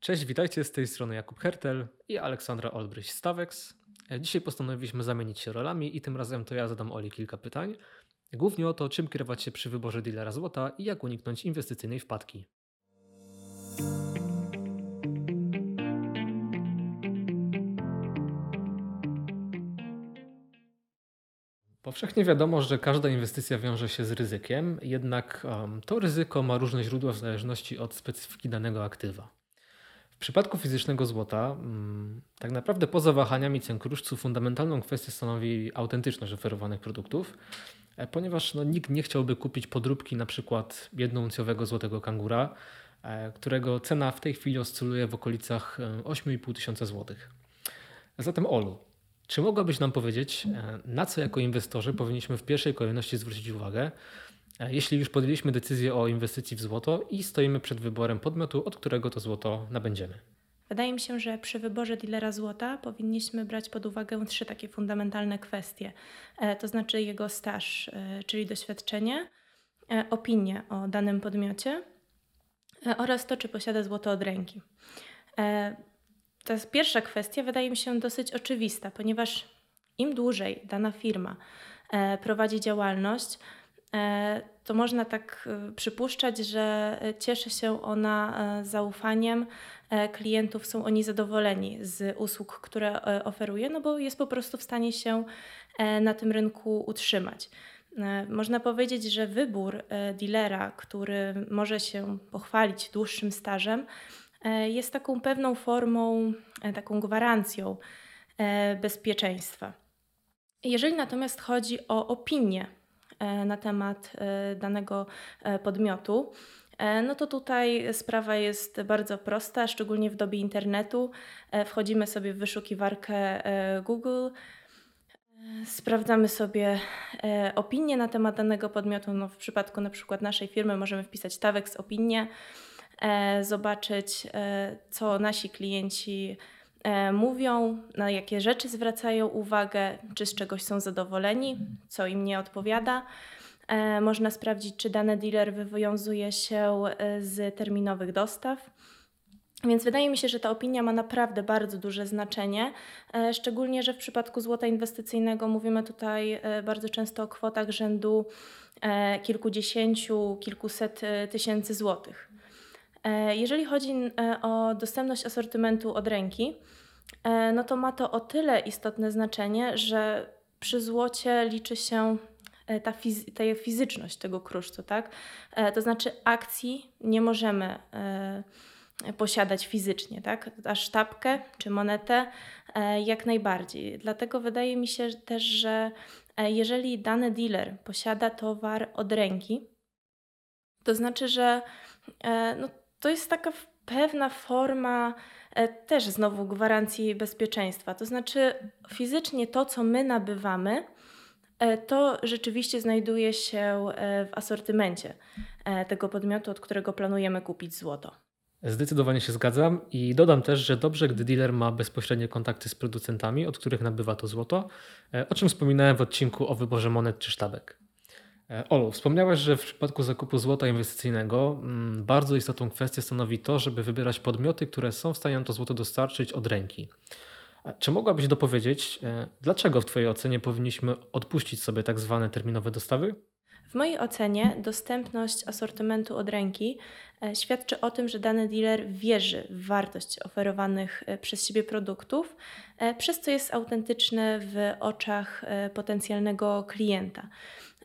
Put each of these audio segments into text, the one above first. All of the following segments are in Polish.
Cześć, witajcie z tej strony Jakub Hertel i Aleksandra Olbryś-Stawex. E, Dzisiaj postanowiliśmy zamienić się rolami i tym razem to ja zadam Oli kilka pytań. Głównie o to, czym kierować się przy wyborze dealera złota i jak uniknąć inwestycyjnej wpadki. Powszechnie wiadomo, że każda inwestycja wiąże się z ryzykiem, jednak to ryzyko ma różne źródła w zależności od specyfiki danego aktywa. W przypadku fizycznego złota, mm, tak naprawdę poza wahaniami cen kruszcu, fundamentalną kwestię stanowi autentyczność oferowanych produktów, e, ponieważ no, nikt nie chciałby kupić podróbki na przykład jednouncjowego złotego kangura, e, którego cena w tej chwili oscyluje w okolicach e, 8,5 tysiąca złotych. Zatem Olu, czy mogłabyś nam powiedzieć, e, na co jako inwestorzy powinniśmy w pierwszej kolejności zwrócić uwagę, e, jeśli już podjęliśmy decyzję o inwestycji w złoto i stoimy przed wyborem podmiotu, od którego to złoto nabędziemy? Wydaje mi się, że przy wyborze dealera złota powinniśmy brać pod uwagę trzy takie fundamentalne kwestie. E, To znaczy jego staż, e, czyli doświadczenie, e, opinię o danym podmiocie oraz to, czy posiada złoto od ręki. Ta pierwsza kwestia wydaje mi się dosyć oczywista, ponieważ im dłużej dana firma prowadzi działalność, to można tak e, przypuszczać, że e, cieszy się ona e, zaufaniem e, klientów, są oni zadowoleni z usług, które e, oferuje, no bo jest po prostu w stanie się e, na tym rynku utrzymać. E, Można powiedzieć, że wybór e, dealera, który może się pochwalić dłuższym stażem, e, jest taką pewną formą, e, taką gwarancją e, bezpieczeństwa. Jeżeli natomiast chodzi o opinię e, na temat e, danego e, podmiotu, e, no to tutaj sprawa jest bardzo prosta, szczególnie w dobie internetu. E, Wchodzimy sobie w wyszukiwarkę e, Google, e, sprawdzamy sobie e, opinie na temat danego podmiotu. No w przypadku na przykład naszej firmy możemy wpisać Tawex opinię, e, zobaczyć e, co nasi klienci e, mówią, na jakie rzeczy zwracają uwagę, czy z czegoś są zadowoleni, co im nie odpowiada. E, Można sprawdzić, czy dany dealer wywiązuje się e, z terminowych dostaw. Więc wydaje mi się, że ta opinia ma naprawdę bardzo duże znaczenie, e, szczególnie, że w przypadku złota inwestycyjnego mówimy tutaj e, bardzo często o kwotach rzędu e, kilkudziesięciu, kilkuset e, tysięcy złotych. E, Jeżeli chodzi e, o dostępność asortymentu od ręki, e, no to ma to o tyle istotne znaczenie, że przy złocie liczy się ta, fiz- ta fizyczność tego kruszcu, tak? To znaczy akcji nie możemy posiadać fizycznie, tak? A sztabkę czy monetę jak najbardziej. Dlatego wydaje mi się też, że jeżeli dany dealer posiada towar od ręki, to znaczy, że no, to jest taka pewna forma e, też znowu gwarancji bezpieczeństwa. To znaczy, fizycznie to, co my nabywamy, e, to rzeczywiście znajduje się e, w asortymencie tego podmiotu, od którego planujemy kupić złoto. Zdecydowanie się zgadzam i dodam też, że dobrze, gdy dealer ma bezpośrednie kontakty z producentami, od których nabywa to złoto, o czym wspominałem w odcinku o wyborze monet czy sztabek. E, Olu, wspomniałaś, że w przypadku zakupu złota inwestycyjnego mm, bardzo istotną kwestię stanowi to, żeby wybierać podmioty, które są w stanie nam to złoto dostarczyć od ręki. Czy mogłabyś dopowiedzieć, e, dlaczego w Twojej ocenie powinniśmy odpuścić sobie tak zwane terminowe dostawy? W mojej ocenie dostępność asortymentu od ręki e, świadczy o tym, że dany dealer wierzy w wartość oferowanych przez siebie produktów, przez co jest autentyczny w oczach potencjalnego klienta.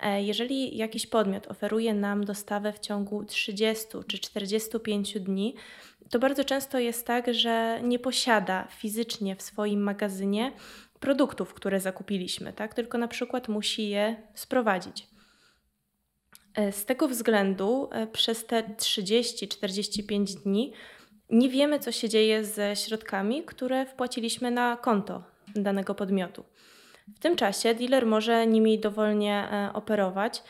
E, Jeżeli jakiś podmiot oferuje nam dostawę w ciągu 30 czy 45 dni, to bardzo często jest tak, że nie posiada fizycznie w swoim magazynie produktów, które zakupiliśmy, tak? tylko na przykład musi je sprowadzić. E, Z tego względu e, przez te 30-45 dni nie wiemy, co się dzieje ze środkami, które wpłaciliśmy na konto danego podmiotu. W tym czasie dealer może nimi dowolnie e, operować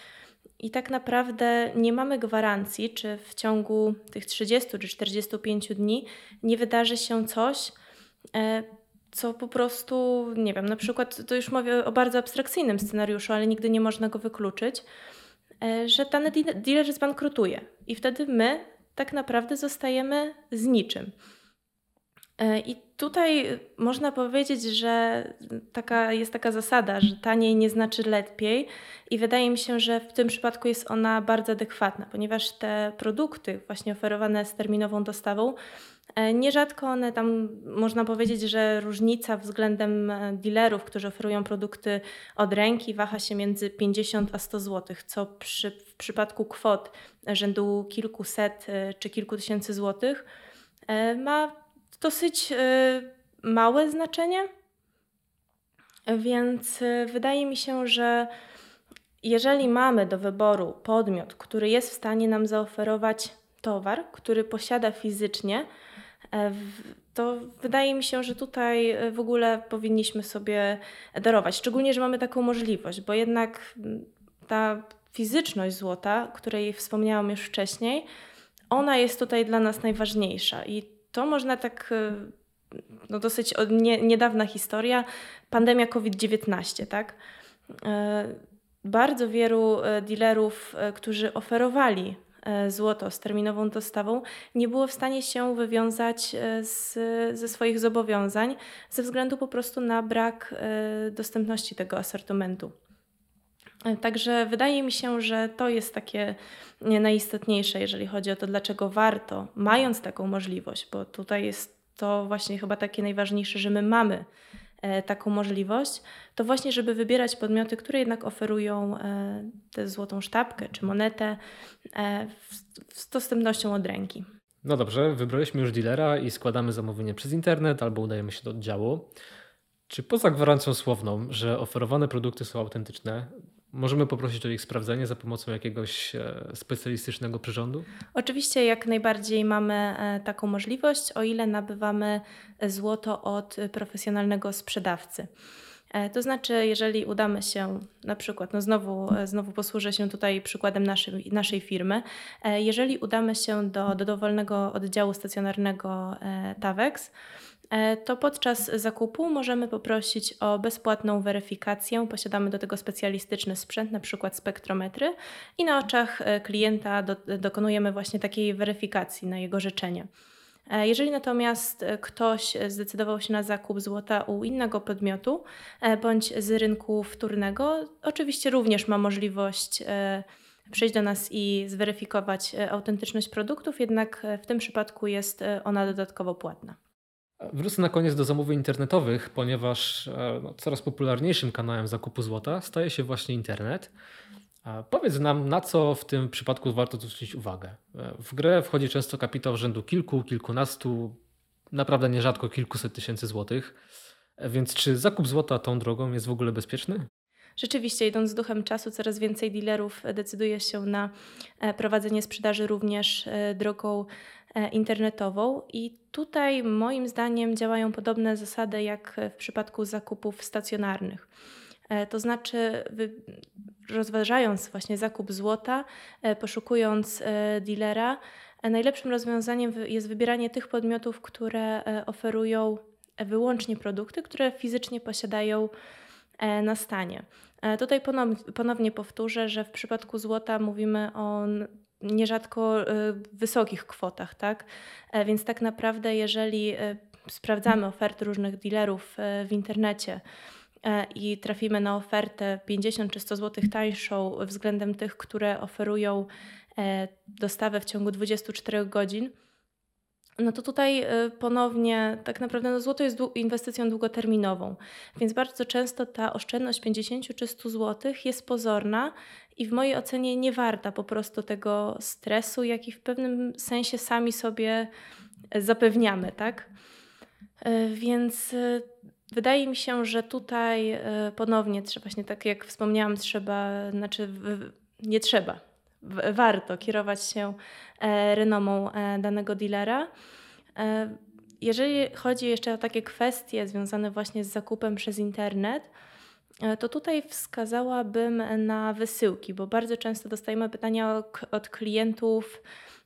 i tak naprawdę nie mamy gwarancji, czy w ciągu tych 30 czy 45 dni nie wydarzy się coś, e, co po prostu, nie wiem, na przykład, to już mówię o bardzo abstrakcyjnym scenariuszu, ale nigdy nie można go wykluczyć, e, że dany dealer dealer zbankrutuje i wtedy my tak naprawdę zostajemy z niczym. E, I tutaj można powiedzieć, że taka, jest taka zasada, że taniej nie znaczy lepiej, i wydaje mi się, że w tym przypadku jest ona bardzo adekwatna, ponieważ te produkty, właśnie oferowane z terminową dostawą, e, nierzadko one tam można powiedzieć, że różnica względem e, dealerów, którzy oferują produkty od ręki, waha się między 50 a 100 zł, co przy, w przypadku kwot rzędu kilkuset czy kilku tysięcy złotych ma dosyć y, małe znaczenie. Więc y, wydaje mi się, że jeżeli mamy do wyboru podmiot, który jest w stanie nam zaoferować towar, który posiada fizycznie, e, to wydaje mi się, że tutaj e, w ogóle powinniśmy sobie darować. Szczególnie, że mamy taką możliwość, bo jednak mm, ta fizyczność złota, której wspomniałam już wcześniej, ona jest tutaj dla nas najważniejsza i to można tak, e, no dosyć nie, niedawna historia, pandemia COVID-19, tak? E, bardzo wielu e, dealerów, którzy oferowali złoto z terminową dostawą, nie było w stanie się wywiązać z, ze swoich zobowiązań ze względu po prostu na brak dostępności tego asortymentu. Także wydaje mi się, że to jest takie najistotniejsze, jeżeli chodzi o to, dlaczego warto, mając taką możliwość, bo tutaj jest to właśnie chyba takie najważniejsze, że my mamy e, taką możliwość, to właśnie, żeby wybierać podmioty, które jednak oferują e, tę złotą sztabkę czy monetę e, z dostępnością od ręki. No dobrze, wybraliśmy już dealera i składamy zamówienie przez internet albo udajemy się do oddziału. Czy poza gwarancją słowną, że oferowane produkty są autentyczne, Możemy poprosić o ich sprawdzenie za pomocą jakiegoś e, specjalistycznego przyrządu? Oczywiście, jak najbardziej mamy e, taką możliwość, o ile nabywamy złoto od profesjonalnego sprzedawcy. E, to znaczy, jeżeli udamy się, na przykład, no znowu, znowu posłużę się tutaj przykładem naszej, naszej firmy, jeżeli udamy się do, do dowolnego oddziału stacjonarnego TAWEX, E, to podczas zakupu możemy poprosić o bezpłatną weryfikację. Posiadamy do tego specjalistyczny sprzęt, na przykład spektrometry, i na oczach e, klienta do, dokonujemy właśnie takiej weryfikacji na jego życzenie. E, jeżeli natomiast ktoś zdecydował się na zakup złota u innego podmiotu bądź z rynku wtórnego, oczywiście również ma możliwość przyjść do nas i zweryfikować autentyczność produktów, jednak w tym przypadku jest ona dodatkowo płatna. Wrócę na koniec do zamówień internetowych, ponieważ e, no, coraz popularniejszym kanałem zakupu złota staje się właśnie internet. Powiedz nam, na co w tym przypadku warto zwrócić uwagę. E, w grę wchodzi często kapitał rzędu kilku, kilkunastu, naprawdę nierzadko kilkuset tysięcy złotych. E, więc czy zakup złota tą drogą jest w ogóle bezpieczny? Rzeczywiście, idąc z duchem czasu, coraz więcej dealerów decyduje się na prowadzenie sprzedaży również drogą internetową i tutaj moim zdaniem działają podobne zasady jak w przypadku zakupów stacjonarnych. E, to znaczy, rozważając właśnie zakup złota, e, poszukując dealera, najlepszym rozwiązaniem jest wybieranie tych podmiotów, które oferują wyłącznie produkty, które fizycznie posiadają na stanie. Tutaj ponownie powtórzę, że w przypadku złota mówimy o nierzadko y, wysokich kwotach, tak? E, więc tak naprawdę, jeżeli y, sprawdzamy oferty różnych dealerów w internecie e, i trafimy na ofertę 50 czy 100 zł tańszą względem tych, które oferują e, dostawę w ciągu 24 godzin, no to tutaj ponownie tak naprawdę no złoto jest inwestycją długoterminową, więc bardzo często ta oszczędność 50 czy 100 zł jest pozorna i w mojej ocenie nie warta po prostu tego stresu, jaki w pewnym sensie sami sobie zapewniamy, tak? E, więc e, wydaje mi się, że tutaj e, ponownie trzeba, właśnie tak jak wspomniałam, trzeba, znaczy nie trzeba, warto kierować się renomą danego dealera. Jeżeli chodzi jeszcze o takie kwestie związane właśnie z zakupem przez internet, E, to tutaj wskazałabym na wysyłki, bo bardzo często dostajemy pytania od klientów,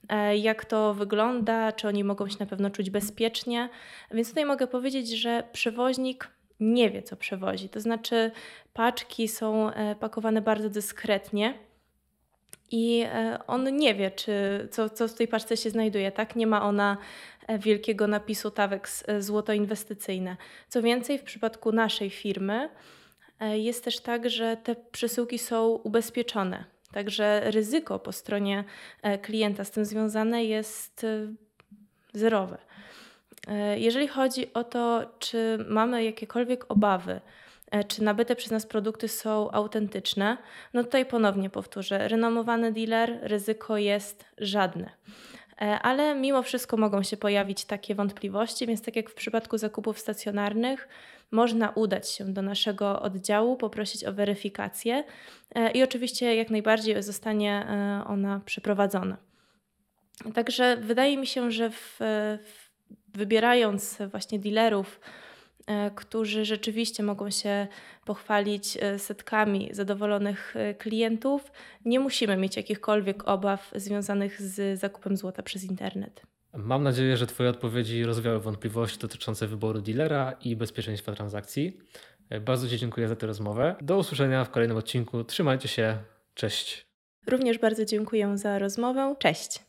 e, jak to wygląda, czy oni mogą się na pewno czuć bezpiecznie. Więc tutaj mogę powiedzieć, że przewoźnik nie wie, co przewozi. To znaczy, paczki są e, pakowane bardzo dyskretnie. I e, on nie wie, czy co, co w tej paczce się znajduje, tak? Nie ma ona e, wielkiego napisu TAWEX e, złoto inwestycyjne. Co więcej, w przypadku naszej firmy jest też tak, że te przesyłki są ubezpieczone. Także ryzyko po stronie klienta z tym związane jest zerowe. Jeżeli chodzi o to, czy mamy jakiekolwiek obawy, czy nabyte przez nas produkty są autentyczne, no tutaj ponownie powtórzę, renomowany dealer, ryzyko jest żadne. E, ale mimo wszystko mogą się pojawić takie wątpliwości, więc tak jak w przypadku zakupów stacjonarnych, można udać się do naszego oddziału, poprosić o weryfikację e, i oczywiście jak najbardziej zostanie ona przeprowadzona. Także wydaje mi się, że w, wybierając właśnie dealerów, E, którzy rzeczywiście mogą się pochwalić e, setkami zadowolonych e, klientów, nie musimy mieć jakichkolwiek obaw związanych z zakupem złota przez internet. Mam nadzieję, że Twoje odpowiedzi rozwiały wątpliwości dotyczące wyboru dealera i bezpieczeństwa transakcji. Bardzo Ci dziękuję za tę rozmowę. Do usłyszenia w kolejnym odcinku. Trzymajcie się. Cześć. Również bardzo dziękuję za rozmowę. Cześć.